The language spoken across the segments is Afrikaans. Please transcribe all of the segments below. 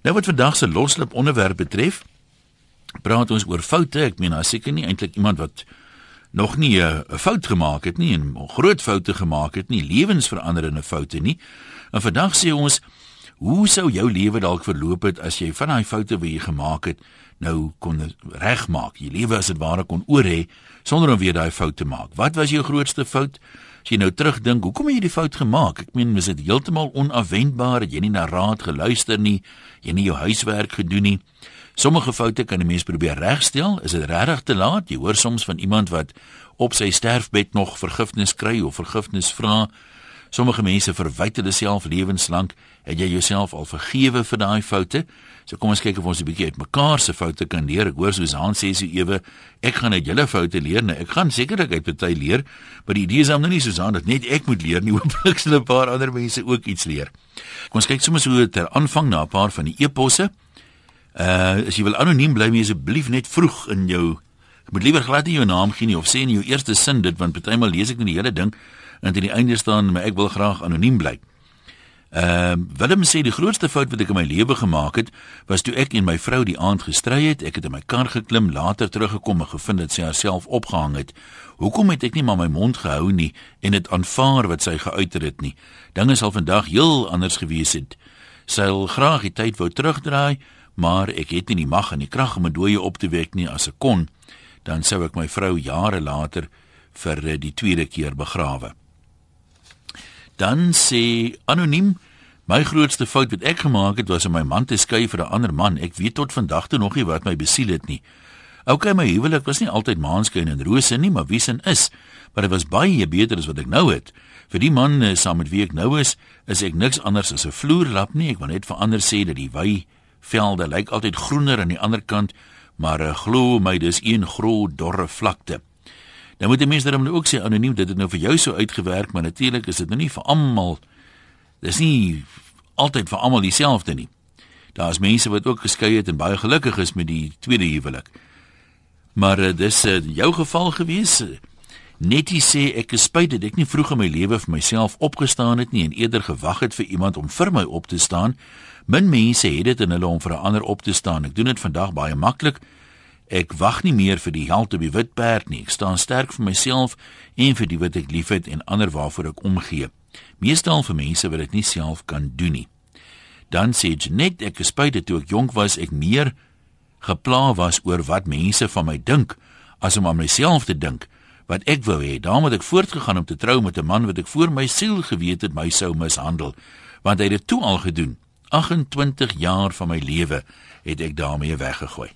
Nou wat vandag se loslip onderwerp betref, praat ons oor foute. Ek meen, daar seker nie eintlik iemand wat nog nie 'n fout gemaak het nie en groot foute gemaak het nie, lewensveranderende foute nie. En vandag sê ons, hoe sou jou lewe dalk verloop het as jy van daai foute wat jy gemaak het nou kon regmaak? Jy lewe as dit ware kon oor hê sonder om weer daai fout te maak. Wat was jou grootste fout? As jy nou terugdink, hoekom het jy die fout gemaak? Ek meen, was dit heeltemal onafwendbaar? Het jy nie na raad geluister nie? Jy nie jou huiswerk gedoen nie? Sommige foute kan 'n mens probeer regstel. Is dit regtig te laat? Jy hoor soms van iemand wat op sy sterfbed nog vergifnis kry of vergifnis vra. Sommige mense verwyd hulle self lewenslank. Het jy jouself al vergewe vir daai foute? So kom ons kyk of ons 'n bietjie uitmekaar se foute kan leer. Ek hoor Susan sê so ewe, ek gaan uit julle foute leer. Nou, ek gaan sekerlik uit party leer, maar die idee is om nou nie Susan dat net ek moet leer nie, hooplik sal 'n paar ander mense ook iets leer. Kom ons kyk sommer so ter aanvang na 'n paar van die eposse. Uh as jy wil anoniem bly, jy asseblief net vroeg in jou ek moet liewer glad nie jou naam gee nie of sê in jou eerste sin dit want partymal lees ek net die hele ding en aan die einde staan maar ek wil graag anoniem bly. Ehm uh, Willem sê die grootste fout wat ek in my lewe gemaak het was toe ek en my vrou die aand gestry het. Ek het in my kar geklim, later teruggekom en gevind dat sy haarself opgehang het. Hoekom het ek nie maar my mond gehou nie en dit aanvaar wat sy geuiter het nie? Dinge sal vandag heel anders gewees het. Sy wil graag die tyd wou terugdraai, maar ek het nie die mag en die krag om 'n dooie op te wek nie as ek kon. Dan sou ek my vrou jare later vir die tweede keer begrawe. Dan sê anoniem My grootste fout wat ek gemaak het was om my man te skei vir 'n ander man. Ek weet tot vandag toe nog nie wat my besiel het nie. OK, my huwelik was nie altyd maanskyn en rose nie, maar wie sin is? Maar dit was baie beter as wat ek nou het. Vir die man eh, saam met wie ek nou is, is ek niks anders as 'n vloerlap nie. Ek wil net verander sê dat die wy velde lyk altyd groener aan die ander kant, maar uh, glo my, dis een groot dorre vlakte. Nou moet die mense dan ook sê anoniem dit het nou vir jou so uitgewerk, maar natuurlik is dit nou nie vir almal. Dis nie altyd vir almal dieselfde nie. Daar's mense wat ook geskei het en baie gelukkig is met die tweede huwelik. Maar uh, dis uh, jou geval gewees. Netty sê ek is spyt dat ek nie vroeg in my lewe vir myself opgestaan het nie en eerder gewag het vir iemand om vir my op te staan. Min mense het dit in hulle om vir 'n ander op te staan. Ek doen dit vandag baie maklik. Ek wag nie meer vir die held op die wit perd nie. Ek staan sterk vir myself en vir die wat ek liefhet en ander waarvoor ek omgee. Meestal vir mense wat dit nie self kan doen nie. Dan sê jy net ek gespyt het toe ek jonk was, ek meer gepla was oor wat mense van my dink as om aan myself te dink wat ek wou hê. Daarom het ek voortgegaan om te trou met 'n man wat ek voor my siel geweet het my sou mishandel, want hy het dit toe al gedoen. 28 jaar van my lewe het ek daarmee weggegooi.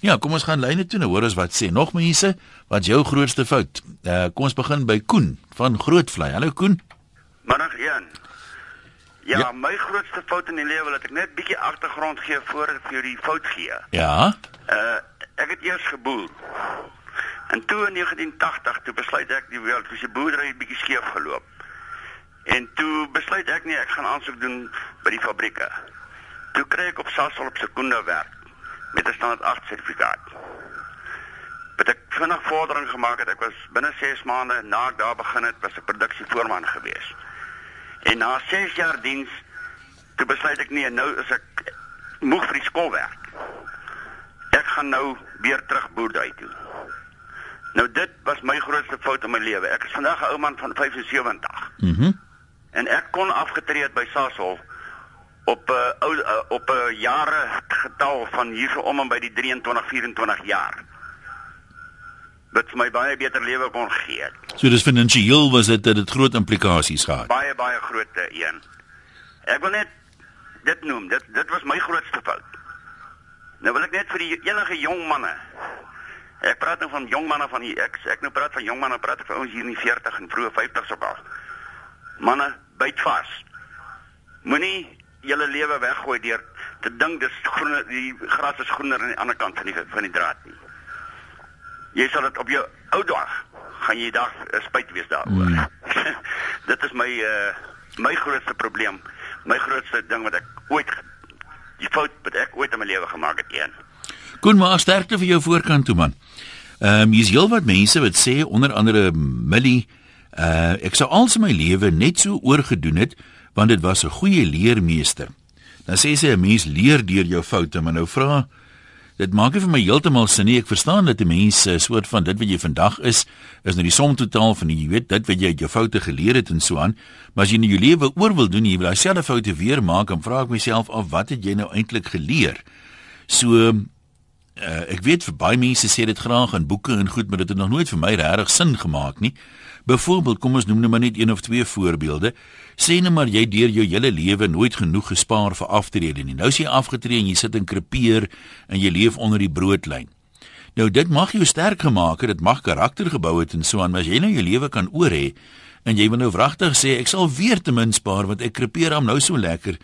Ja, kom ons gaan lyne toe en hoor ons wat sê nog mense. Wat jou grootste fout? Uh kom ons begin by Koen van Grootvlei. Hallo Koen. Middag 1. Ja, ja, my grootste fout in die lewe wat ek net bietjie agtergrond gee voor ek vir die fout gee. Ja. Uh ek het eers geboer. En toe in 1980 toe besluit ek die wêreld was die boerdery bietjie skeef geloop. En toe besluit ek nee, ek gaan aansoek doen by die fabrieke. Toe kry ek op Sasol op Sekunda werk met 'n standaard 8 sertifikaat. Wat ek vinnig vordering gemaak het, ek was binne 6 maande na ek daar begin het, was ek produksievoorman gewees. En na 6 jaar diens toe besluit ek nee, nou is ek moeg vir die skoolwerk. Ek gaan nou weer terug boerdery toe. Nou dit was my grootste fout in my lewe. Ek is vandag 'n ou man van 75. Mhm. Mm en ek kon afgetree het by Sasol op 'n uh, uh, op 'n uh, jare getal van hierso om en by die 23 24 jaar. Vir my baie beter lewe kon gee. So dis finansiëel was dit dit groot implikasies gehad. Baie baie groot een. Ek wil net dit noem. Dit dit was my grootste fout. Nou wil ek net vir die enige jong manne. Ek praat nou van jong manne van hier ek ek nou praat van jong manne, praat vir ouens hier in die 40 en vroeë 50s op al. Manne, byt vas. Moenie julle lewe weggooi deur te dink dis groen die gras is groener aan die ander kant van die van die draad nie. Jy sal dit op jou ou dag gaan jy dag uh, spyt wees daaroor. Mm. dit is my uh, my grootste probleem, my grootste ding wat ek ooit die fout wat ek ooit in my lewe gemaak het een. Goed maar sterkte vir jou voorkant toe man. Ehm um, hier's heelwat mense wat sê onder andere Millie uh ek sou al my lewe net so oorgedoen het want dit was 'n goeie leermeester. Dan sê sy 'n mens leer deur jou foute, maar nou vra dit maak nie vir my heeltemal sin nie. Ek verstaan dat 'n mens 'n soort van dit wat jy vandag is, is nou die som totaal van jy weet dit wat jy uit jou foute geleer het en so aan. Maar as jy nou jou lewe oor wil doen, jy wil dieselfde foute weer maak, dan vra ek myself af wat het jy nou eintlik geleer? So uh, ek weet vir baie mense sê dit graag in boeke en goed, maar dit het nog nooit vir my regtig sin gemaak nie. Byvoorbeeld, kom ons noem net maar net een of twee voorbeelde. Sê net maar jy deur jou hele lewe nooit genoeg gespaar vir aftrede nie. Nou is jy afgetree en jy sit in krepeer en jy leef onder die broodlyn. Nou dit mag jou sterk gemaak het, dit mag karakter gebou het en so aan, maar as jy nou jou lewe kan oor hê en jy wil nou wragtig sê ek sal weer te min spaar want ek krepeer hom nou so lekker,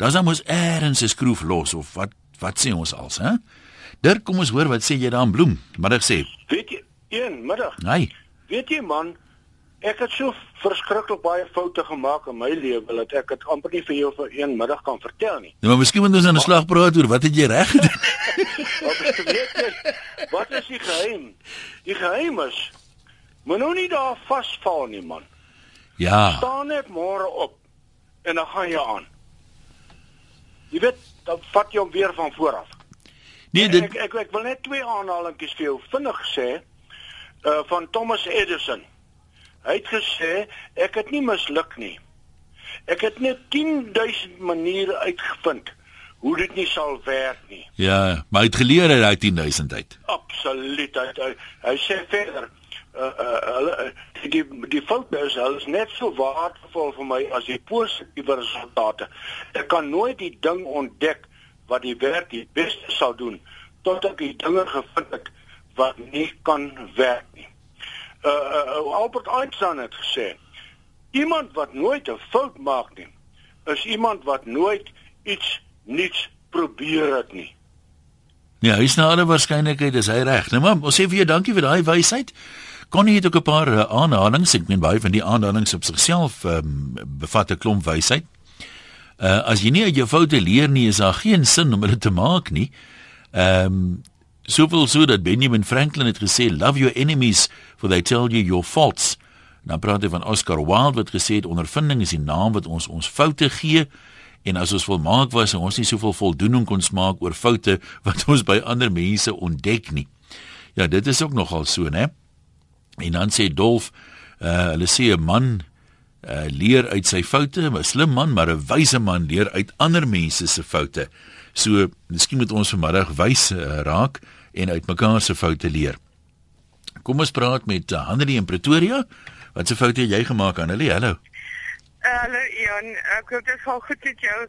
dan dan moet eers 'n skroef los of wat wat sê ons als, hè? Dirk, kom ons hoor wat sê jy daar in Bloem. Middag sê. Weet jy, een middag. Nee. Weet jy man, ek het so verskriklik baie foute gemaak in my lewe dat ek dit amper nie vir jou vir een middag kan vertel nie. Nou, maar miskien moet ons aan 'n slag praat oor wat het jy reg gedoen? wat weet jy? Wat is die geheim? Die geheim is moet nou nie daar vasval nie man. Ja. Staan net môre op en dan gaan jy aan. Jy weet, dan vat jy hom weer van voor af. Nee, dit ek, ek ek wil net twee aanhalingkies vir jou vinnig sê uh van Thomas Edison. Hy het gesê ek het nie misluk nie. Ek het net 10000 maniere uitgevind hoe dit nie sal werk nie. Ja, maar hy het geleer uit daai 10000 uit. Absoluut. Hy, hy, hy sê verder uh uh uh, die die hulle is net so waardevol vir my as die positiewe resultate. Ek kan nooit die ding ontdek wat die werk die beste sal doen tot ek die dinge gevind het wat nie kan werk nie. Uh, uh Albert Einstein het gesê iemand wat nooit 'n fout maak nie is iemand wat nooit iets nuuts probeer het nie. Ja, hy's nou alle waarskynlikheid is hy reg. Nou maar, ons sê vir jou dankie vir daai wysheid. Connie het ook 'n paar uh, aanhalings, ek meen baie van die aanhalings op sigself um, bevat 'n klomp wysheid. Uh as jy nie uit jou foute leer nie, is daar geen sin om dit te maak nie. Ehm um, soveel so dat Benjamin Franklin het gesê love your enemies for they tell you your faults. Nou praat hy van Oscar Wilde wat gesê het ondervinding is die naam wat ons ons foute gee en as ons volmaak was en ons nie soveel voldoening kon smaak oor foute wat ons by ander mense ontdek nie. Ja, dit is ook nogal so, né? En dan sê Dolf, uh, hulle sê 'n man uh, leer uit sy foute, 'n slim man, maar 'n wyse man leer uit ander mense se foute. So, miskien moet ons vanmiddag wys uh, raak en uit mekaar se foute leer. Kom ons praat met uh, Hanlie in Pretoria. Wat se foute het jy gemaak, Hanlie? Hallo. Hallo Ian, ek hoop dit gaan goed met jou.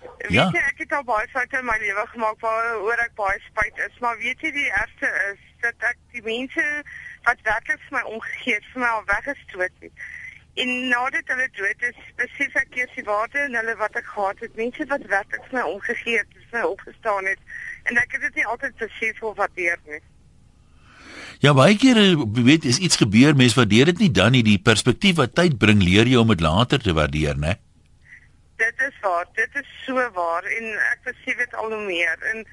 Weet Ja. jy, ek het al baie foute in my lewe gemaak waaroor ek baie spyt is, maar weet jy die ergste is dat ek die mense wat werklik vir my omgegee het, vir my al weggestoot het. En nadat hulle dood is, besef ek eers die waarde in hulle wat ek gehad het. Mense wat werklik vir my omgegee het, vir my opgestaan het en ek het dit nie altyd of waardeer nie. Ja, baie kere weet is iets gebeur, mens waardeer dit nie dan nie die perspektief wat tyd bring leer jy om dit later te waardeer, né? Dit is waar, dit is so waar en ek besef dit al hoe meer en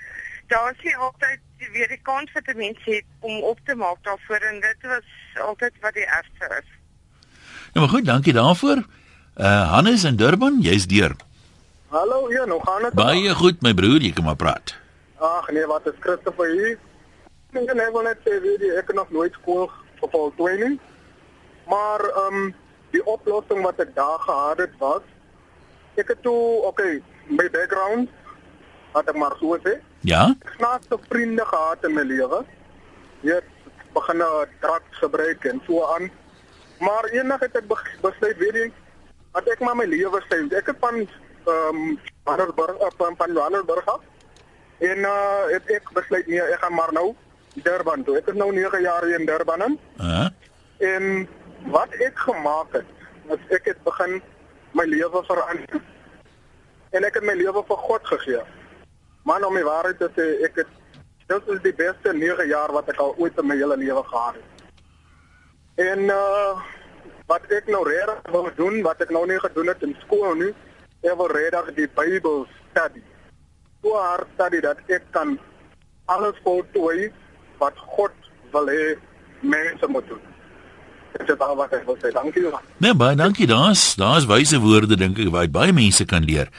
daar is nie altyd weer die kans wat 'n mens het om op te maak daarvoor en dit was altyd wat die ergste is. Nou maar goed, dankie daarvoor. Uh Hannes in Durban, jy's deur. Hallo, ja, nou gaan dit. Baie goed my broer, jy kan maar praat. Ag nee, wat is Christopher hier? Ek ek wil net sê jy, ek nog nooit skool geval toe nie. Maar ehm um, die oplossing wat ek daar gehad het was ek het toe, okay, my background het ek maar so sê. Ja? Snaakse vriende gehad in my lewe. Jy begin nou drugs gebruik en so aan. Maar eendag het ek bes- besluit, weet jy, dat ek maar my lewe sê. Ek het van ehm um, Johannesburg af van van Johannesburg af En uh het ek besluit nee, ek gaan maar nou Durban toe. Ek is nou 9 jaar hier in Durban in. Uh en wat ek gemaak het, is ek het begin my lewe verander. En ek het my lewe vir God gegee. Man om die waarheid te sê, ek het dit is die beste 9 jaar wat ek al ooit in my hele lewe gehad het. En uh wat ek nou regtig wil doen, wat ek nou nie gedoen het in skool nie, ek wil regtig die Bybel study. So hard study dat ek kan alles voltooi wat God wil hê mense moet doen. Dit is al wat ek wil sê. Dankie. Nee, baie dankie. Daar's daar's wyse woorde dink ek wat baie mense kan leer.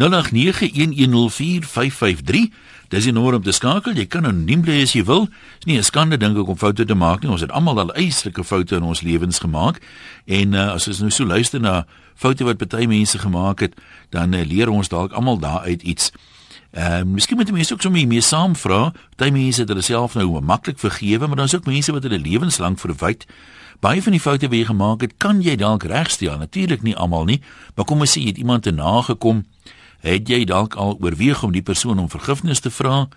0891104553. Dis die nommer om te skakel. Jy kan anoniem bly as jy wil. Dis nie 'n skande dink ek om foute te maak nie. Ons het almal al eislike foute in ons lewens gemaak. En uh, as ons nou so luister na foute wat baie mense gemaak het, dan uh, leer ons dalk almal daaruit iets. Ehm uh, miskien moet mense ook sommer mee saam vra. Party mense het hulle self nou maklik vergewe, maar daar's ook mense wat hulle lewenslank verwyd. Baie van die foute wat jy gemaak het, kan jy dalk regstel. Natuurlik nie almal nie, maar kom ons sê jy het iemand te nagekom het jy dalk al oorweeg om die persoon om vergifnis te vra?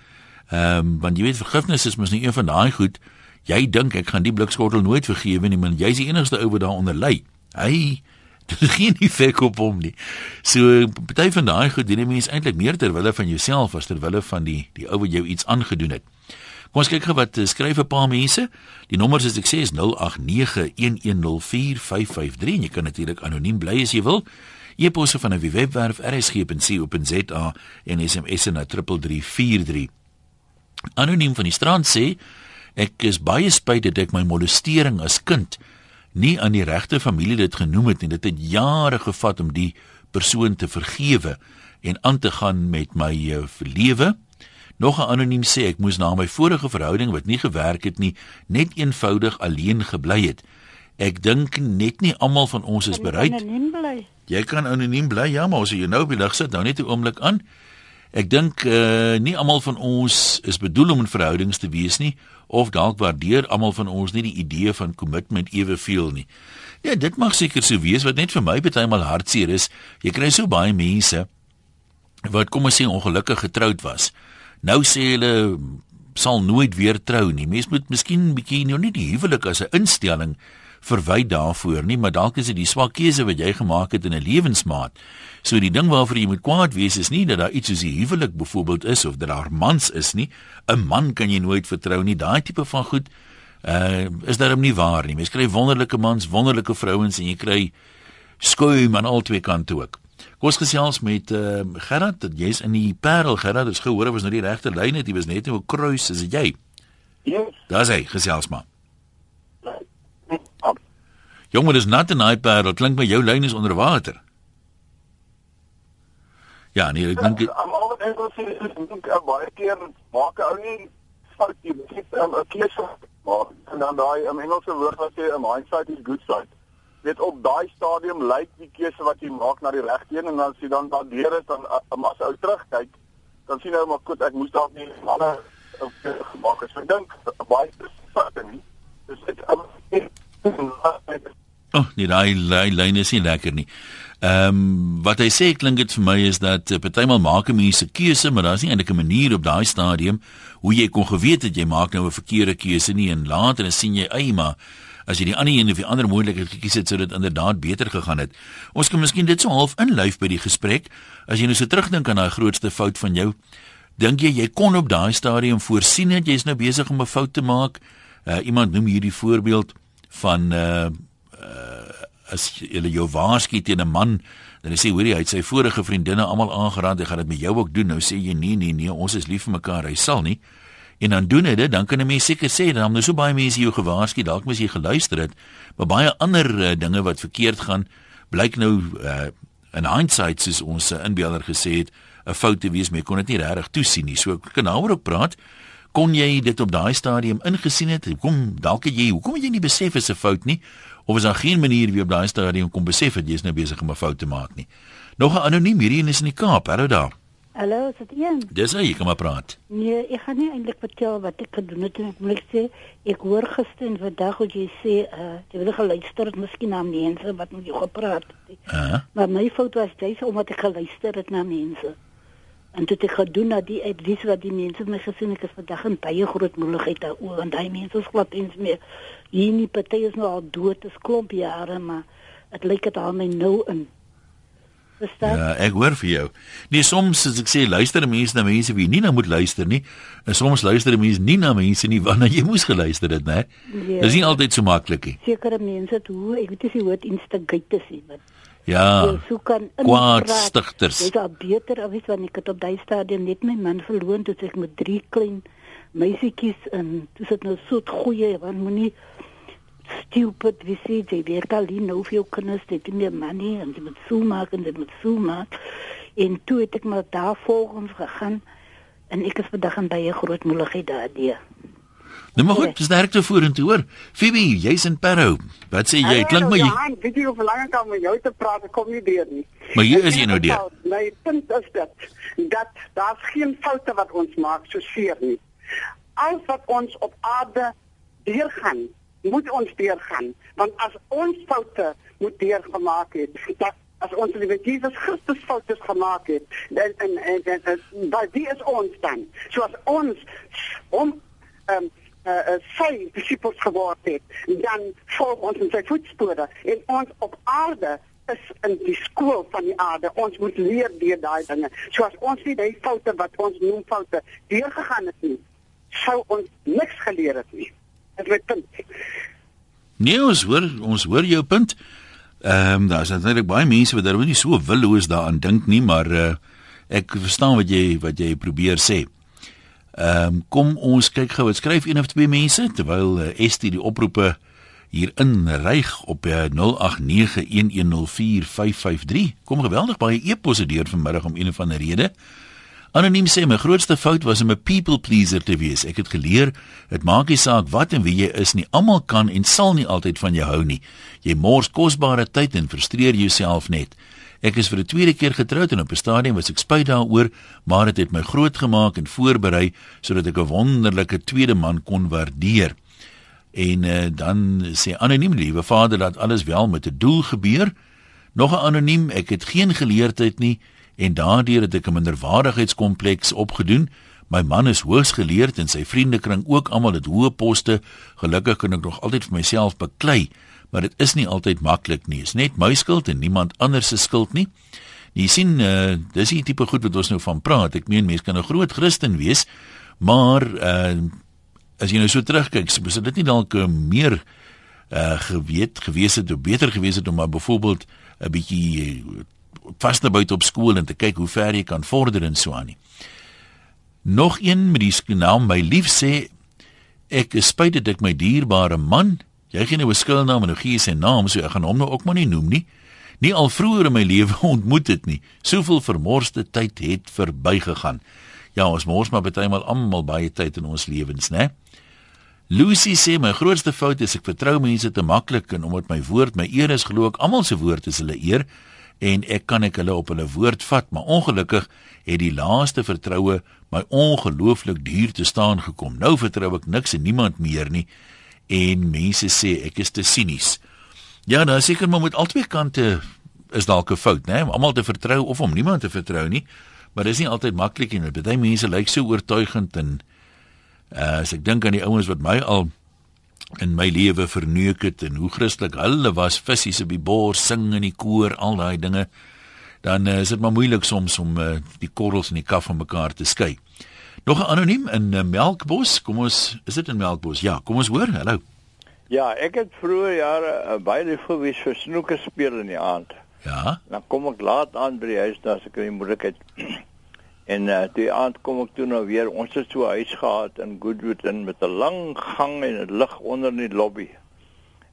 Ehm um, want jy weet vergifnis is mos nie een van daai goed. Jy dink ek gaan die blikskottel nooit vergewe nie, maar jy's die enigste ou wat daaronder ly. Hy dit geen effek op hom nie. So party van daai goed doen mense eintlik meer ter wille van jouself as ter wille van die die ou wat jou iets aangedoen het. Kom ons kyk gou wat eh, skryf 'n paar mense. Die nommers is ek sê is 0891104553 en jy kan natuurlik anoniem bly as jy wil. E-posse van 'n webwerf rsg.co.za en SMS na 3343. Anoniem van die strand sê ek is baie spyt dat ek my molestering as kind nie aan die regte familie dit genoem het nie. Dit het jare gevat om die persoon te vergewe en aan te gaan met my uh, lewe. Nog 'n anoniem sê ek moes na my vorige verhouding wat nie gewerk het nie, net eenvoudig alleen gebly het. Ek dink net nie almal van ons is bereid. Jy kan anoniem bly, ja, maar as jy nou op die lig sit, nou net 'n oomblik aan. Ek dink uh nie almal van ons is bedoel om in verhoudings te wees nie of dalk waardeer almal van ons nie die idee van kommitment eweveel nie. Ja, dit mag seker so wees wat net vir my baie maal hartseer is. Jy kry so baie mense wat kom ons sê ongelukkig getroud was. Nou sê hulle sal nooit weer trou nie. Mens moet miskien 'n bietjie nou nie die huwelik as 'n instelling verwy daarvoor nie, maar dalk is dit die swak keuse wat jy gemaak het in 'n lewensmaat. So die ding waarvoor jy moet kwaad wees is nie dat daar iets soos die huwelik byvoorbeeld is of dat daar mans is nie. 'n Man kan jy nooit vertrou nie. Daai tipe van goed uh is daarom nie waar nie. Mens kry wonderlike mans, wonderlike vrouens en jy kry skuim aan al twee kante ook. Kom ons gesels met uh Gerard, dat jy's in die Parel Gerard, dis gehoor was nou die regte lyn het, jy was net in 'n kruis, is dit jy? Ja. Daar's hy, gesels maar. Jongen, dis nat in daai. Dit klink my jou lyn is onder water. Ja, nee, ek dink almal wat ek wil sê is dink ek baie keer maak 'n ou nie fout nie. Dit is 'n keuse maar en dan daai in Engelse woord wat sê 'n hindsight is good sight. Dit op daai stadium lyk die keuse wat jy maak na die regte een en as jy dan daardeur is dan as ou terugkyk, dan sien jy nou maar goed, ek moes dalk nie ander gemaak het. So ek dink baie fout nie. Dis dit Oh, nee, daai lyn is nie lekker nie. Ehm um, wat hy sê klink dit vir my is dat uh, partymal maak 'n mens 'n keuse, maar daar's nie eintlik 'n manier op daai stadium hoe jy kon geweet het jy maak nou 'n verkeerde keuse nie en later dan sien jy, "Ag, maar as jy die ander een of die ander moontlikheid gekies het, sou dit inderdaad beter gegaan het." Ons kan miskien dit so half inlyf by die gesprek. As jy nou so terugdink aan daai grootste fout van jou, dink jy jy kon op daai stadium voorsien dat jy's nou besig om 'n fout te maak? Uh, iemand noem hierdie voorbeeld van uh as jy jou waarsku teen 'n man dan sê hoorie hy het sy vorige vriendinne almal aangeraad hy gaan dit met jou ook doen nou sê jy nee nee nee ons is lief vir mekaar hy sal nie. En dan doen hy dit dan kan 'n mens seker sê dan nou so baie mense jou gewaarsku dalk moes jy geluister het maar baie ander uh, dinge wat verkeerd gaan blyk nou uh, in hindsight soos ons uh, inbeelder gesê het 'n fout te wees maar kon dit nie regtig toesien nie. So kan nou oor praat kon jy dit op daai stadium ingesien het hoekom dalk het jy hoekom het jy nie besef is 'n fout nie of is daar geen manier wie op daai stadium kom besef dat jy is nou besig om 'n fout te maak nie. Nog 'n anoniem hierdie is in die Kaap. Hallo daar. Hallo, is dit een? Dis hy, kom maar praat. Nee, ek gaan nie eintlik vertel wat ek gedoen het nie. Ek moet sê, ek hoor gister en vandag hoe jy sê, uh, jy wil geluister het miskien na mense wat met jou gepraat het. Uh -huh. Maar my fout was jy sê omdat ek geluister het na mense. En dit het gedoen dat die advies wat die mense my gesien het, is vandag 'n baie groot moeilikheid daaroor want daai mense is glad eens meer hier nie party is nou al dood, dis klomp jare, maar dit lyk dit aan my nou in. Verstaan? Ja, ek hoor vir jou. Nee, soms as ek sê luister mense na mense wie nie nou moet luister nie, en soms luister mense nie na mense nie wanneer jy moes geluister het, né? Ja. Dis nie altyd so maklik nie. Sekere mense toe, ek weet nie hoe dit instigates is, maar Ja. So kan kwaadstigters. Dit is beter as wat ek het op daai stadium net my man verloor toe ek met drie klein meisietjies en dis dit nou so goeie want moenie stupid wie sê jy werk al nie nou vir jou kinders dit nie meer money en jy moet so maak en jy moet so maak. En toe het ek maar daar volgens gegaan en ek is vandag in baie groot moeilikheid daardie Nou maar goed, dis sterkte vorentoe hoor. Phoebe, jy's in Parow. Wat sê jy? Klink my jy Ja, weet jy hoe verlang ek al met jou te praat, ek kom nie deur nie. Maar hier is jy nou deur. My punt is dit dat daar's geen foute wat ons maak so seer nie. Alles wat ons op aarde deurgaan, moet ons deurgaan, want as ons foute moet deurgemaak het, dat as ons die Jesus Christus foute gemaak het, en en en, en, en by wie is ons dan? So as ons om ehm um, uh, sy disippels geword het, dan volg ons in sy voetspore en ons op aarde is in die skool van die aarde. Ons moet leer deur daai dinge. So as ons nie die foute wat ons noem foute deurgegaan het nie, sou ons niks geleer het nie. Dit is my punt. Nee, ons hoor, ons hoor jou punt. Ehm um, daar's natuurlik baie mense wat daar nie so willoos daaraan dink nie, maar uh, ek verstaan wat jy wat jy probeer sê. Ehm um, kom ons kyk gou, skryf een of twee mense terwyl uh, Estie die oproepe hier in ryg op uh, 0891104553. Kom geweldig baie e-posse deur vanmiddag om een of ander rede. Anoniem sê my grootste fout was om 'n people pleaser te wees. Ek het geleer, dit maak nie saak wat en wie jy is nie, almal kan en sal nie altyd van jou hou nie. Jy mors kosbare tyd en frustreer jouself net. Ek is vir 'n tweede keer getroud en op 'n stadium was ek spyt daaroor, maar dit het, het my groot gemaak en voorberei sodat ek 'n wonderlike tweede man kon waardeer. En uh, dan sê anoniem liewe vader dat alles wel met 'n doel gebeur. Nog 'n anoniem, ek het geen geleerdheid nie en daardeur het ek 'n minderwaardigheidskompleks opgedoen. My man is hoogs geleerd en sy vriendekring ook almal het hoë poste. Gelukkig kan ek nog altyd vir myself beklei maar dit is nie altyd maklik nie. Dit is net my skuld en niemand anders se skuld nie. Jy sien, uh, dis die tipe goed wat ons nou van praat. Ek meen mense kan 'n groot Christen wees, maar uh, as jy nou so terugkyk, sou dit nie dalk uh, meer uh, geweet gewees het of beter gewees het om maar byvoorbeeld 'n bietjie vaste buite op skool en te kyk hoe ver jy kan vorder en so aan nie. Nog een met die naam my lief sê ek is spyt dat ek my dierbare man Jy gee nou 'n skuilnaam en nou gee jy sy naam, so ek gaan hom nou ook maar nie noem nie. Nie al vroeër in my lewe ontmoet het nie. Soveel vermorste tyd het verbygegaan. Ja, ons mors maar bytelmal almal baie tyd in ons lewens, né? Lucy sê my grootste fout is ek vertrou mense te maklik en omdat my woord my eer is, glo ek almal se woord is hulle eer en ek kan ek hulle op hulle woord vat, maar ongelukkig het die laaste vertroue my ongelooflik duur te staan gekom. Nou vertrou ek niks en niemand meer nie en mense sê ek is te sinies. Ja, nou seker maar met albei kante is dalk 'n fout, né? Almal te vertrou of om niemand te vertrou nie. Maar dis nie altyd maklik nie. Party mense lyk so oortuigend en uh, as ek dink aan die ouens wat my al in my lewe verneuk het en hoe Christelik hulle was, visse op die bors, sing in die koor, al daai dinge, dan uh, is dit maar moeilik soms om uh, die korrels in die kaf van mekaar te skei. Nog 'n anoniem in uh, Melkbos. Kom ons, is dit in Melkbos? Ja, kom ons hoor. Hallo. Ja, ek het vroeër jare uh, baie lief gewees vir snoeke speel in die aand. Ja. Dan kom ek laat aan by die huis, dan as ek in die moeilikheid en uh, die aand kom ek toe nou weer. Ons het so 'n huis gehad in Goodwood in met 'n lang gang en 'n lig onder in die lobby.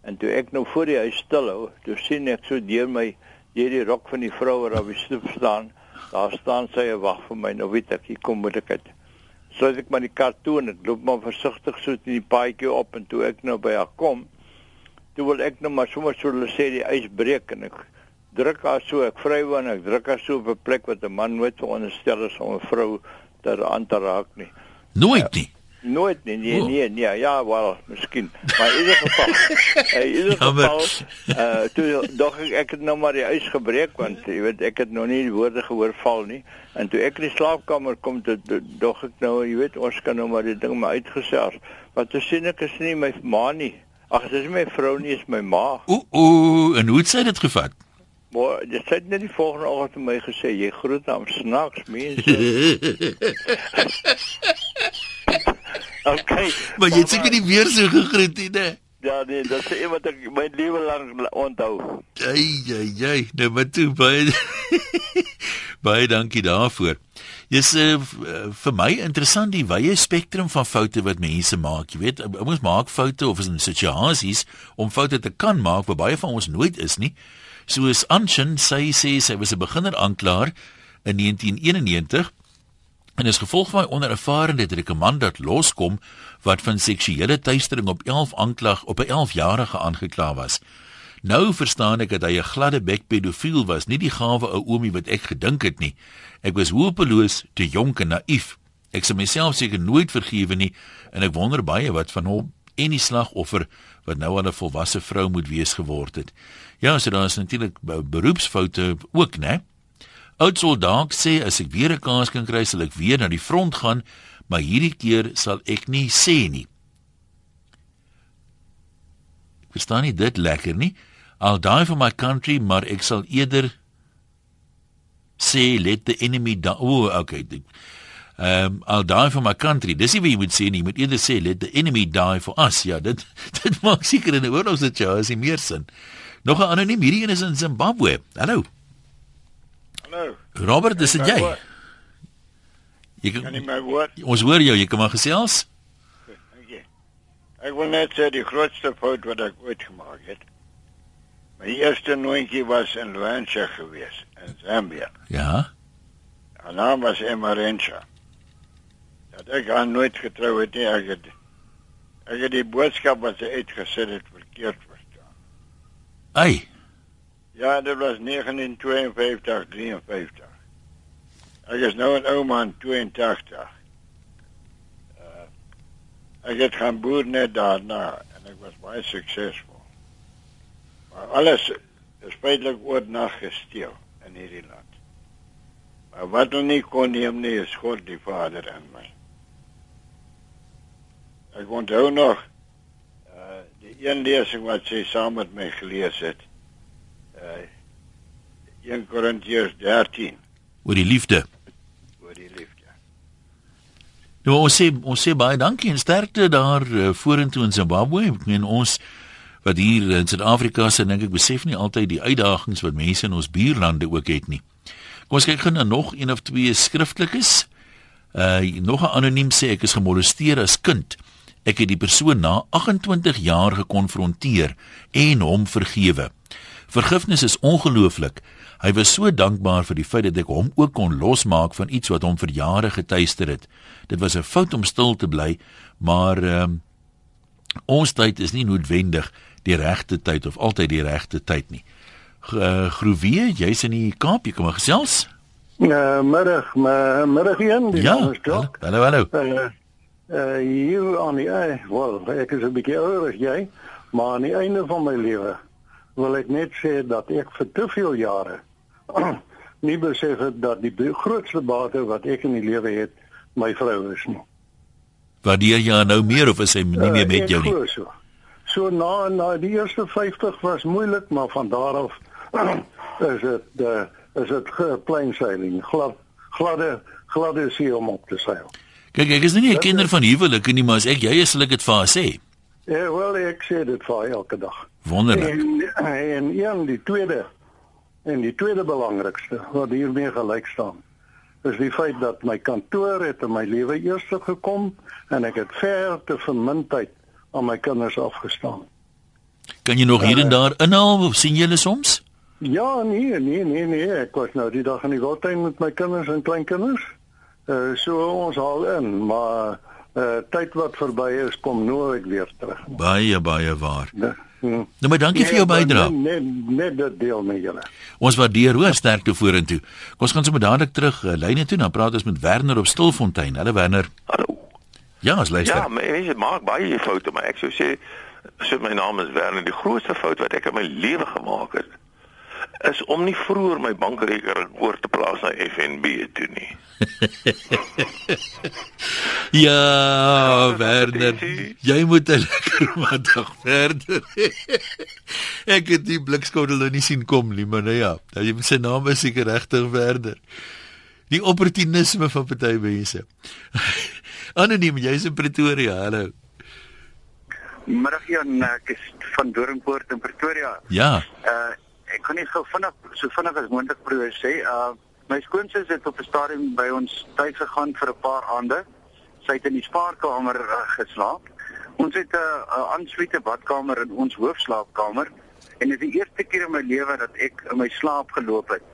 En toe ek nou voor die huis stil hou, toe sien ek so deur my deur die rok van die vrou wat op die stoep staan. Daar staan sy en wag vir my. Nou weet ek, hier kom moeilikheid sluit ek maar die kar toe en ek loop maar versigtig so in die paadjie op en toe ek nou by haar kom toe wil ek nou maar sommer so hulle sê die ys breek en ek druk haar so ek vrywoon en ek druk haar so op 'n plek wat 'n man nooit veronderstel is om 'n vrou te aan te raak nie. Nooit nie Nooit nie, nee, nee, nee, ja, wel, miskien. Maar in ieder geval, in ieder geval, uh, toe dog ek ek het nou maar die ys gebreek want jy weet ek het nog nie die woorde gehoor val nie. En toe ek in die slaapkamer kom, toe dog ek nou, jy weet, ons kan nou maar die ding maar uitgesels. Wat te sien ek is nie my ma nie. Ag, dit is my vrou nie, is my ma. Ooh, ooh, en hoe het sy dit gevat? Maar dit sê net die volgende oggend vir my gesê, jy groet aan snaaks mense. Okay. Maar jy het seker nie weer so gegroet nie, né? Ja, nee, dit is iemand wat ek my lewe lank onthou. Jy, jy, jy, nou maar toe baie baie dankie daarvoor. Dis uh, vir my interessant die wye spektrum van foute wat mense maak. Jy weet, ons maak foute of is in situasies om foute te kan maak wat baie van ons nooit is nie. Soos Anshin sê sê sy was 'n beginner aanklaer in 1991 en as gevolg van my onervarende het ek 'n man dat loskom wat van seksuele teistering op 11 aanklag op 'n 11 jarige aangekla was. Nou verstaan ek dat hy 'n gladde bek pedofiel was, nie die gawe ou oomie wat ek gedink het nie. Ek was hopeloos te jonk en naïef. Ek sou myself seker nooit vergewe nie en ek wonder baie wat van hom en die slagoffer wat nou al 'n volwasse vrou moet wees geword het. Ja, so daar is natuurlik beroepsfoute ook, né? Oud soldaat sê as ek weer 'n kans kan kry, sal ek weer na die front gaan, maar hierdie keer sal ek nie sê nie. Ek verstaan nie dit lekker nie. I'll die for my country, maar ek sal eerder sê let the enemy die. O, oh, okay. Ehm um, I'll die for my country. Dis nie wat jy moet sê nie. Jy moet eerder sê let the enemy die for us. Ja, dit dit maak seker in 'n oorlogssituasie meer sin. Nog 'n anoniem hierdie een is in Zimbabwe. Hallo. Hallo. Robert, dis dit jy? Jy kan nie my woord. Ons hoor jou, jy kan maar gesels. Dankie. Ek wil net sê die grootste fout wat ek ooit gemaak het. My eerste nooitjie was in Luanshya gewees in Zambia. Ja. Haar naam was Emarensha. Dat ek haar nooit getrou het nie, ek het ek het die boodskap wat sy uitgesit het verkeerd verstaan. Ai. Ja, dit was 1952, 53. Ek is nou 'n ou man, 82. Uh, ek het gaan boer net daarna en ek was baie suksesvol. Maar alles is feitelik oornag gesteel in hierdie land. Maar wat ons nie kon neem nie is God die Vader in my. Ek onthou nog uh die een lesing wat sy saam met my gelees het. Uh 1 Korintiërs 13 oor die liefde. oor die liefde. Nou ons sê ons sê baie dankie en sterkte daar uh, vorentoe in Zimbabwe. Ek meen ons wat hier in Suid-Afrika se dink ek besef nie altyd die uitdagings wat mense in ons buurlande ook het nie. Kom ons kyk gou na nog een of twee skriftelikes. Uh nog 'n anoniem sê ek is gemolesteer as kind. Ek het die persoon na 28 jaar gekonfronteer en hom vergewe. Vergifnis is ongelooflik. Hy was so dankbaar vir die feit dat ek hom ook kon losmaak van iets wat hom vir jare getuister het. Dit was 'n fout om stil te bly, maar ehm uh, ons tyd is nie noodwendig die regte tyd of altyd die regte tyd nie. Uh, Groewe, jy's in die Kaap, jy kom maar gesels. Uh, middag, my, middag een, die Ja. Jock. Hallo, hallo. Uh, uh, you on the uh, well, ek is 'n bietjie ouer as jy, maar aan die einde van my lewe wil ek net sê dat ek vir te veel jare nie besef het dat die grootste bate wat ek in die lewe het, my vrou is nie. Waardeer jy nou meer of is sy nie meer Uh, met ek jou nie? glo So. so na na die eerste 50 was moeilik, maar van daar af is dit uh, is dit plain sailing, glad gladde gladde see om op te seil. Kyk, ek is nie 'n kenner van huwelike nie, maar as ek jy is, sal ek dit vir haar sê. Ja, wel ek sê dit vir elke dag. Wonderlik. En en een die tweede en die tweede belangrikste wat hiermee gelyk staan is die feit dat my kantoor het in my lewe eers gekom en ek het ver te vermin tyd aan my kinders afgestaan. Kan jy nog hier en daar inhaal of sien jy hulle soms? Ja, nee, nee, nee, nee, ek was nou die dag in die Wildtuin met my kinders en kleinkinders. Uh so ons haal in, maar uh tyd wat verby is kom nooit weer terug. Baie baie waar. Nee, hm. Nou maar dankie vir jou bydrae. Net net dit deel met julle. Ons waardeer hoor sterkte vorentoe. Kom ons gaan sommer dadelik terug uh, lyne toe, dan praat ons met Werner op Stilfontein. Hallo Werner. Hallo. Ja, ons luister. Ja, maar mense maak baie foute, maar ek sou sê so my naam is Werner, die grootste fout wat ek in my lewe gemaak het is om nie vroeër my bankrekening oor te plaas na FNB toe nie. Ja, Werner. Jy moet 'n lekker middag verder. ek het die blikskottel nou nie sien kom nie, maar nou ja, nou jy sy naam is seker regtig Werner. Die opportunisme van party mense. Anoniem, jy's in Pretoria. Hallo. Middag Jan, ek is van Doringpoort in Pretoria. Ja. Uh ek kan nie gou vinnig so vinnig as moontlik probeer sê. Uh My skoonsis het op 'n stadium by ons tuis gegaan vir 'n paar aande. Sy het in die spaarkamer uh, geslaap. Ons het 'n uh, aansluite badkamer in ons hoofslaapkamer en dit is die eerste keer in my lewe dat ek in my slaap geloop het.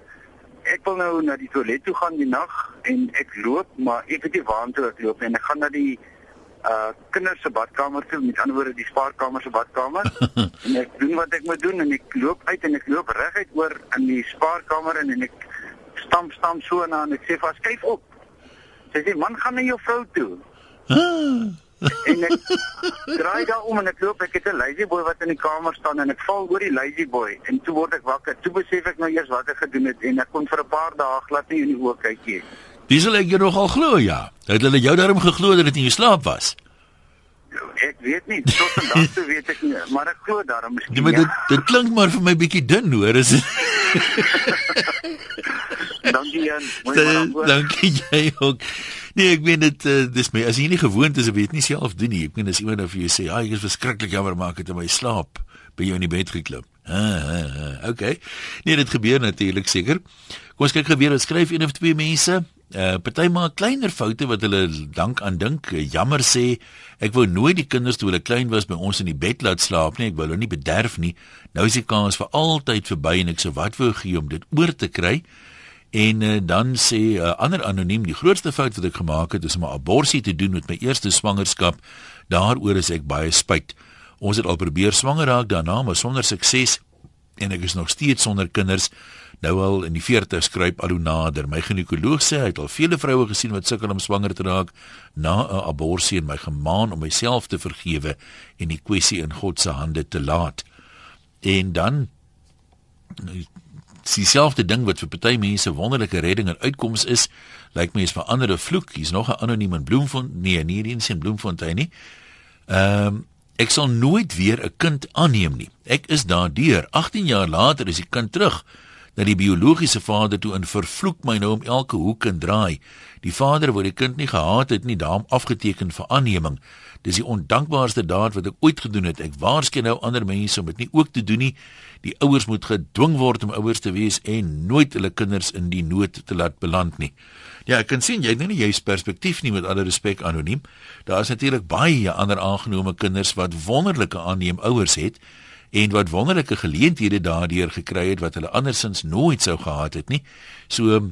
Ek wil nou na die toilet toe gaan die nag en ek loop, maar ek weet nie waartoe ek loop nie en ek gaan na die uh kinders se badkamer toe, met ander woorde die spaarkamer se badkamer. en ek doen wat ek moet doen en ek loop uit en ek loop reguit oor in die spaarkamer en, en ek stamp stamp so na en ek sê vas kyk op. Sy sê man gaan na jou vrou toe. en ek draai daar om en ek loop ek het 'n lazy boy wat in die kamer staan en ek val oor die lazy boy en toe word ek wakker. Toe besef ek nou eers wat ek gedoen het en ek kon vir 'n paar dae glad nie in die oë kyk nie. Dis sal ek jou nogal glo ja. Het hulle jou daarom geglo dat dit in jou slaap was? Ek weet nie, tot vandag toe weet ek nie, maar ek glo daarom miskien. Ja, maar dit dit klink maar vir my bietjie dun hoor, is Dankie Jan, mooi. Dankie jy ook. Nee, ek weet dit uh, dis my as jy nie gewoond is, weet nie self doen nie. Ek meen as iemand nou vir jou sê, "Ag, ek is verskriklik jammer maar ek het in my slaap by jou in die bed geklim." Ah, ah, ah, okay. Nee, dit gebeur natuurlik seker. Kom ons kyk gebeur, dit skryf een of twee mense. Uh party maak kleiner foute wat hulle dank aan dink. Uh, jammer sê ek wou nooit die kinders toe hulle klein was by ons in die bed laat slaap nie. Ek wou hulle nie bederf nie. Nou is die kans vir altyd verby en ek sou wat wou gee om dit oor te kry. En uh, dan sê 'n uh, ander anoniem die grootste fout wat ek gemaak het is om 'n abortus te doen met my eerste swangerskap. Daaroor is ek baie spyt. Ons het al probeer swanger raak daarna, maar sonder sukses en ek is nog steeds sonder kinders. Nou al in die 40 skryp al hoe nader. My ginekoloog sê hy het al vele vroue gesien wat sukkel om swanger te raak na 'n abortus en my gemaan om myself te vergewe en die kwessie in God se hande te laat. En dan dieselfde ding wat vir party mense wonderlike redding en uitkoms is, lyk my is vir ander 'n vloek. Hier's nog 'n anoniem in Bloemfontein, nee, nie hier in Bloemfontein nie. Ehm um, ek sal nooit weer 'n kind aanneem nie. Ek is daardeur. 18 jaar later is die kind terug na die biologiese vader toe en vervloek my nou om elke hoek en draai. Die vader wou die kind nie gehaat het nie, daarom afgeteken vir aanneming. Dis die ondankbaarste daad wat ek ooit gedoen het. Ek waarskyn nou ander mense om dit nie ook te doen nie. Die ouers moet gedwing word om ouers te wees en nooit hulle kinders in die nood te laat beland nie. Ja, ek kan sien jy het nie juist perspektief nie met alle respek anoniem. Daar is natuurlik baie ander aangenome kinders wat wonderlike aanneem ouers het en wat wonderlike geleenthede daardeur gekry het wat hulle andersins nooit sou gehad het nie. So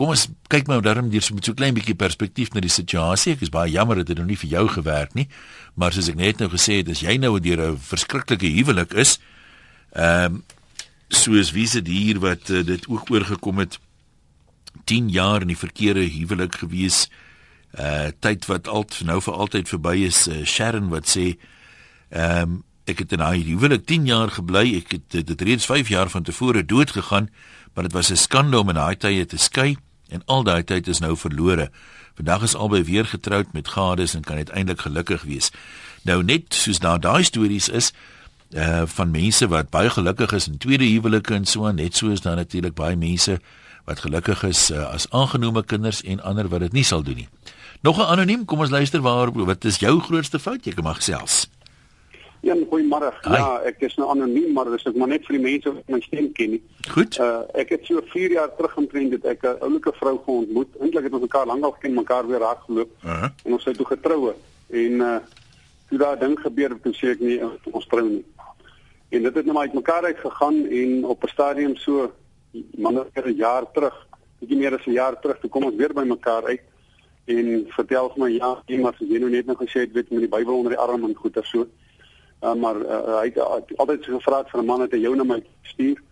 kom ons kyk maar daarom hier so met so klein bietjie perspektief na die situasie. Ek is baie jammer dat dit nou nie vir jou gewerk nie, maar soos ek net nou gesê het, as jy nou deur 'n verskriklike huwelik is, ehm um, soos wie se dier wat uh, dit ook oorgekom het 10 jaar in die verkeerde huwelik gewees. Uh tyd wat al nou vir altyd verby is. Uh, Sharon wat sê ehm um, ek het in daai huwelik 10 jaar gebly. Ek het dit reeds 5 jaar van tevore dood gegaan, maar dit was 'n skande om in daai tye te skei en al daai tyd is nou verlore. Vandag is albei weer getroud met gades en kan uiteindelik gelukkig wees. Nou net soos daar daai stories is uh van mense wat baie gelukkig is in tweede huwelike en so net so is daar natuurlik baie mense wat gelukkig is uh, as aangenome kinders en ander wat dit nie sal doen nie. Nog 'n anoniem, kom ons luister waar wat is jou grootste fout? Jy kan maar gesels. Ja, goeiemôre. Ja, ek is nou anoniem, maar dis ek maar net vir die mense wat my stem ken nie. Goed. Uh ek het so 4 jaar terug omtrent dit ek 'n oulike vrou geontmoet. Eintlik het ons mekaar lank al geken, mekaar weer raak geloop. Uh -huh. En ons het toe getroue. En uh toe daai ding gebeur het, toe sê ek nie ons trou nie. En dit het nou maar uit mekaar uit gegaan en op 'n stadium so minder as 'n jaar terug, bietjie meer as 'n jaar terug, toe kom ons weer by mekaar uit en vertel vir my ja, iemand het jy nou net nou gesê het weet met die Bybel onder die arm en goeie so. Uh, maar uh, hy het uh, altyd gevra vir 'n man het jou na my stuur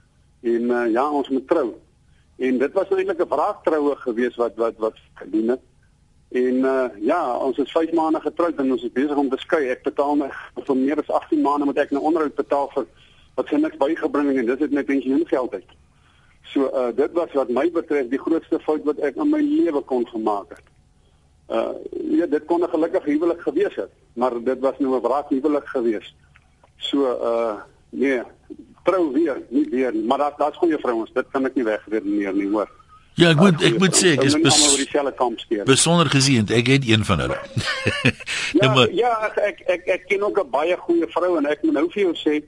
en uh, ja ons moet trou. En dit was eintlik 'n vraagtroue geweest wat wat wat gedoen het. En uh, ja, ons is 5 maande getroud en ons is besig om te skei. Ek betaal my vir meer as 18 maande moet ek nou onderhoud betaal vir wat sy niks bygebring het en dit het my pensioengeld uit. So uh, dit was wat my betref die grootste fout wat ek in my lewe kon gemaak het. Uh ja, dit kon 'n gelukkige huwelik gewees het, maar dit was nou 'n braakhuwelik gewees. So uh nee, trou weer, nie weer nie, maar daar daar's goeie vrouens, dit kan ek nie wegredeneer nie, hoor. Ja, ek moet ek moet sê ek is bes besonder gesien, ek het een van hulle. ja, nou, maar, ja, ek ek ek ken ook 'n baie goeie vrou en ek moet nou vir jou sê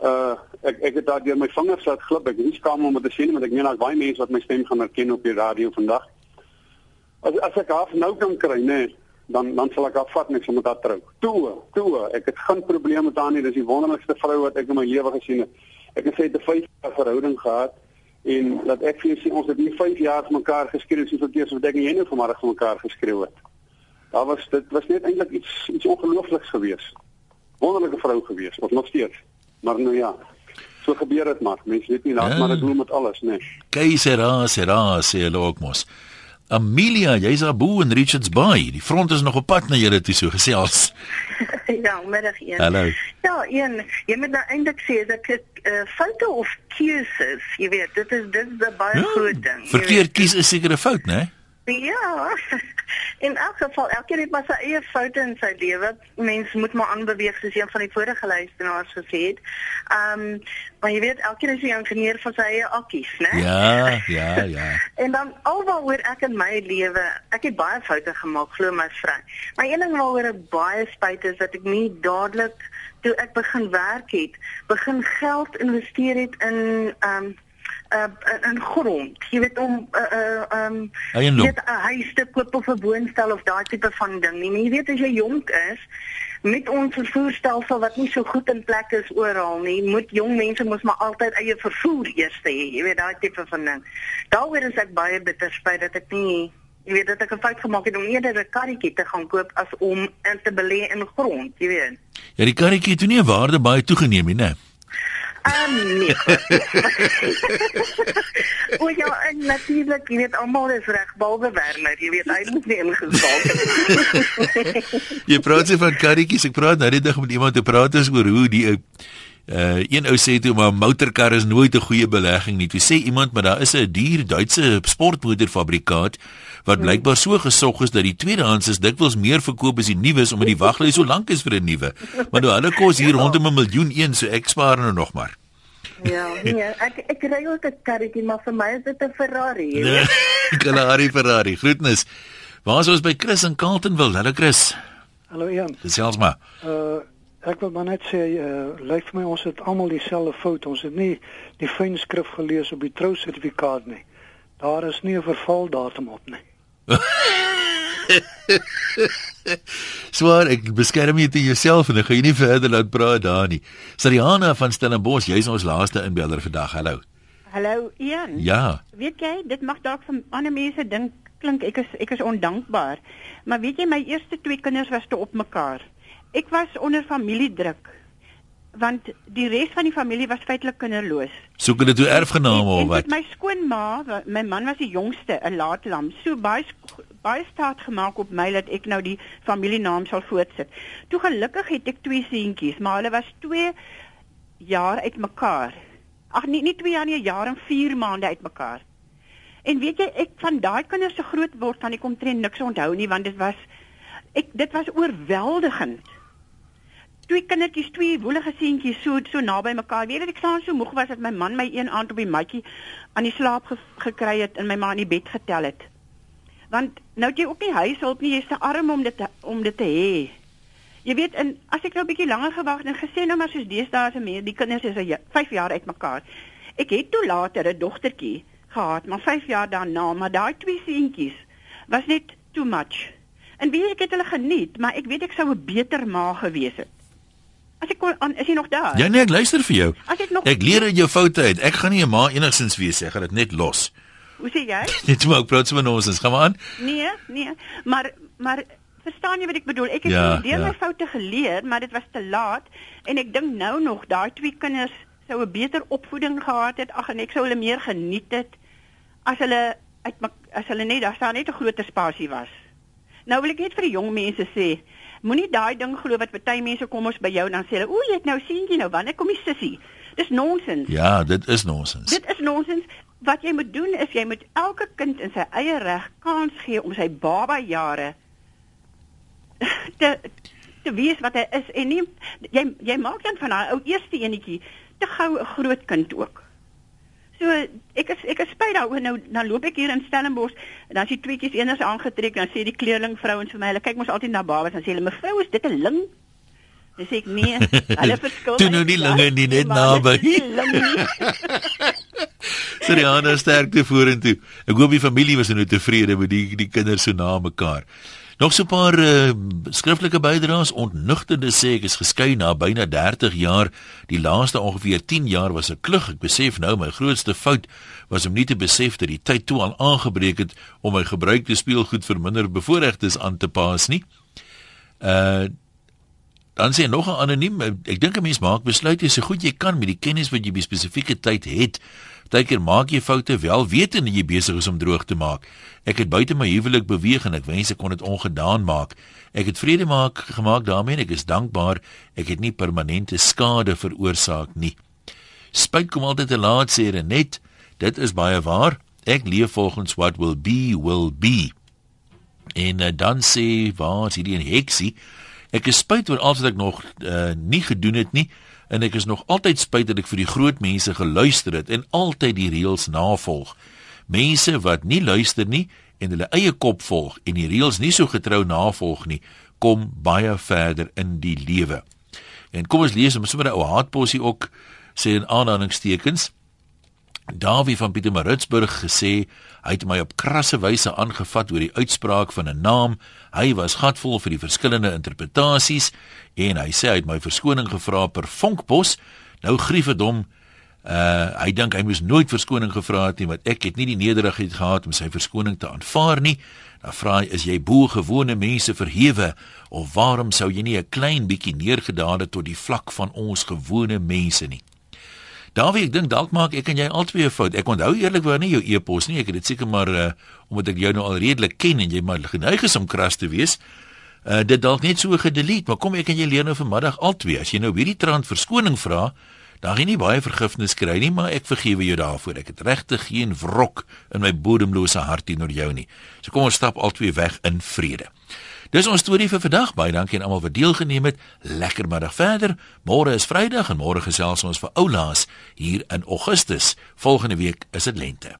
Uh ek ek het daar deur my vingers laat glip. Ek is nie skaam om dit te sê want ek meen daar's baie mense wat my stem gaan herken op die radio vandag. As as ek haar nou kan kry, nê, nee, dan dan sal ek haar vat sal met haar trou. Toe, toe, ek het geen probleme met haar nie. Dis die wonderlikste vrou wat ek in my lewe gesien het. Ek het sy te 5 jaar verhouding gehad en dat ek vir sien ons het nie 5 jaar mekaar geskryf soos wat eers wat ek en jy nou vanmiddag mekaar geskryf het. Daar was dit was net eintlik iets iets ongeloofliks geweest. Wonderlike vrou geweest, of nog steeds. Maar nou ja, so gebeur dit maar. Mense weet nie laat ja. maar dit doen met alles, né? Nee. Keisera, sera, sê Lokmos. Amelia, jy's daar bo in Richards Bay. Die front is nog op pad na julle toe so gesels. ja, middag een. Hallo. Ja, een. Jy moet nou eintlik sê dat dit uh, foute of keuses, jy weet, dit is dit is 'n baie ja, groot ding. Verkeerd kies is seker 'n fout, né? Ja. In elk geval, elkeen het maar sy eie foute in sy lewe. Mens moet maar aanbeweeg soos een van die vorige luisteraars gesê het. Ehm, um, maar jy weet, elkeen is 'n ingenieur van sy eie akkies, né? Ja, ja, ja. en dan alwaaroor ek in my lewe, ek het baie foute gemaak, glo my vrou. Maar een ding waaroor ek baie spyt is dat ek nie dadelik toe ek begin werk het, begin geld investeer het in ehm um, uh, in grond. Jy weet om 'n uh, uh, um jy 'n huis te koop of 'n woonstel of daai tipe van ding nie. Jy weet as jy jonk is met ons vervoerstelsel wat nie so goed in plek is oral nie, moet jong mense mos maar altyd eie vervoer eers hê. Jy weet daai tipe van ding. Daaroor is ek baie bitter spyt dat ek nie Jy weet dat ek 'n fout gemaak het om eerder 'n karretjie te gaan koop as om in te belê in grond, jy weet. Ja, die karretjie het toe nie 'n waarde baie toegeneem nie, né? Ehm um, nee. o ja, en natuurlik, jy weet almal is reg behalwe Werner, jy weet hy moet nie ingeskakel het. jy praat se van karretjies, ek praat nou net met iemand te praat is oor hoe die uh een ou sê toe maar motorkar is nooit 'n goeie belegging nie. Toe sê iemand maar daar is 'n duur Duitse sportmotorfabrikaat wat hmm. blykbaar so gesog is dat die tweedehands is dikwels meer verkoop as die nuus omdat die waglys so lank is vir 'n nuwe. Maar nou hulle kos hier ja. rondom 'n miljoen een, so ek spaar nou nog maar. Ja, nee, ek ek ry ook 'n karretjie, maar vir my is dit 'n Ferrari. Nee, 'n Ferrari Ferrari. Groetnis. Waar is ons by Chris in Carltonville? Hallo Chris. Hallo Jan. Dis selfs maar. Uh ek wil maar net sê, uh lyk vir my ons het almal dieselfde fout. Ons het nie die fyn skrif gelees op die trousertifikaat nie. Daar is nie 'n vervaldatum op nie. Swaar, ek beskerm jy te jouself en ek gaan jy nie verder laat praat daar nie. Sariana van Stellenbosch, jy's ons laaste inbeller vandag. Hallo. Hallo Ian. Ja. Weet jy, dit mag dalk van ander mense dink klink ek is ek is ondankbaar. Maar weet jy my eerste twee kinders was te op mekaar. Ek was onder familiedruk want die res van die familie was feitelik kinderloos. Soek hulle toe erfgename of wat? My skoonma, my man was die jongste, 'n laat lam. So baie baie staat gemaak op my dat ek nou die familienaam sal voortsit. Toe gelukkig het ek twee seentjies, maar hulle was 2 jaar uitmekaar. Ag nee, nie 2 jaar nie, 'n jaar en 4 maande uitmekaar. En weet jy, ek van daai kinders se groot word van ek omtrent niks onthou nie want dit was ek dit was oorweldigend twee kindertjies, twee woelige seentjies so so naby mekaar. Weet jy ek staan so moeg was dat my man my een aand op die matjie aan die slaap ge gekry het en my ma in die bed getel het. Want nou jy ook nie huishulp nie, jy's te arm om dit te, om dit te hê. Jy weet en as ek nou 'n bietjie langer gewag en gesê nou maar soos deesdae se mense, die kinders is 5 jaar uitmekaar. Ek het toe later 'n dogtertjie gehad, maar 5 jaar daarna, maar daai twee seentjies was net too much. En wie ek het hulle geniet, maar ek weet ek sou 'n beter ma gewees het. As ek kon is jy nog daar? Ja nee, ek luister vir jou. As ek nog Ek leer uit jou foute uit. Ek gaan nie 'n ma enigsins wees, ek gaan dit net los. Hoe sê jy? Net maar praat sommer ons, gaan maar aan. Nee, nee, maar maar verstaan jy wat ek bedoel? Ek het ja, deur ja. my foute geleer, maar dit was te laat en ek dink nou nog daai twee kinders sou 'n beter opvoeding gehad het. Ag en ek sou hulle meer geniet het as hulle uit as hulle net daar staan net 'n groter spasie was. Nou wil ek net vir die jong mense sê, Moenie daai ding glo wat baie mense kom ons by jou en dan sê hulle, "O, jy het nou seentjie nou, wanneer kom die sussie?" Dis nonsens. Ja, dit is nonsens. Dit is nonsens. Wat jy moet doen is jy moet elke kind in sy eie reg kans gee om sy baba jare te te weet wat hy is en nie jy jy maak dan van daai ou eerste enetjie te gou 'n groot kind ook. So ek is ek is spyt daaroor nou dan loop ek hier in Stellenbosch en dan sien tweetjies eeners aangetrek dan sê die kleerling vrouens vir my hulle kyk mos altyd na babas en sê hulle mevrou is dit 'n ling? Dis ek nee, hulle verskil. Toe nou nie lange nie net naby. Siriana sterkte vorentoe. Ek hoop die familie was nou tevrede met die die kinders so na mekaar. Nog so 'n paar uh, skriftelike bydraes ontnugtende sê ek is geskei na byna 30 jaar. Die laaste ongeveer 10 jaar was 'n klug. Ek besef nou my grootste fout was om nie te besef dat die tyd toe al aangebreek het om my gebruikte speelgoed vir minder bevoorregtes aan te pas nie. Uh dan sê nog 'n anoniem, ek dink 'n mens maak besluite so goed jy kan met die kennis wat jy by spesifieke tyd het. Partykeer maak jy foute wel wetende jy besig is om droog te maak. Ek het buite my huwelik beweeg en ek wens ek kon dit ongedaan maak. Ek het vrede maak gemaak daarmee en ek is dankbaar ek het nie permanente skade veroorsaak nie. Spyt kom altyd te laat sê Renet. Dit is baie waar. Ek leef volgens what will be will be. En uh, dan sê waar is hierdie heksie? Ek is spyt oor alles wat ek nog uh, nie gedoen het nie en ek is nog altyd spyt dat ek vir die groot mense geluister het en altyd die reëls navolg. Mense wat nie luister nie en hulle eie kop volg en die reëls nie so getrou navolg nie, kom baie verder in die lewe. En kom ons lees om sommer 'n ou haatposie ook sê in aanhalingstekens. Dawie van Pietermaritzburg gesê hy het my op krasse wyse aangevat oor die uitspraak van 'n naam. Hy was gatvol vir die verskillende interpretasies en hy sê hy het my verskoning gevra per vonkpos. Nou grief dit hom. Uh hy dink hy moes nooit verskoning gevra het nie want ek het nie die nederigheid gehad om sy verskoning te aanvaar nie. Dan vra hy is jy bo gewone mense verhewe of waarom sou jy nie 'n klein bietjie neergedaal het tot die vlak van ons gewone mense nie? Dawie, ek dink dalk maak ek en jy albei 'n fout. Ek onthou eerlikwaar nie jou e-pos nie. Ek het dit seker maar uh, omdat ek jou nou al redelik ken en jy maar geneig is om kras te wees. Uh dit dalk net so gedelete, maar kom ek en jy leer nou vanmiddag albei. As jy nou hierdie trant verskoning vra, dan gaan jy nie baie vergifnis kry nie, maar ek vergewe jou daarvoor. Ek het regtig geen wrok in my bodemlose hart teenoor jou nie. So kom ons stap albei weg in vrede. Dis ons storie vir vandag. Baie dankie aan almal wat deelgeneem het. Lekker middag verder. Môre is Vrydag en môre gesels ons vir oulaas hier in Augustus. Volgende week is dit lente.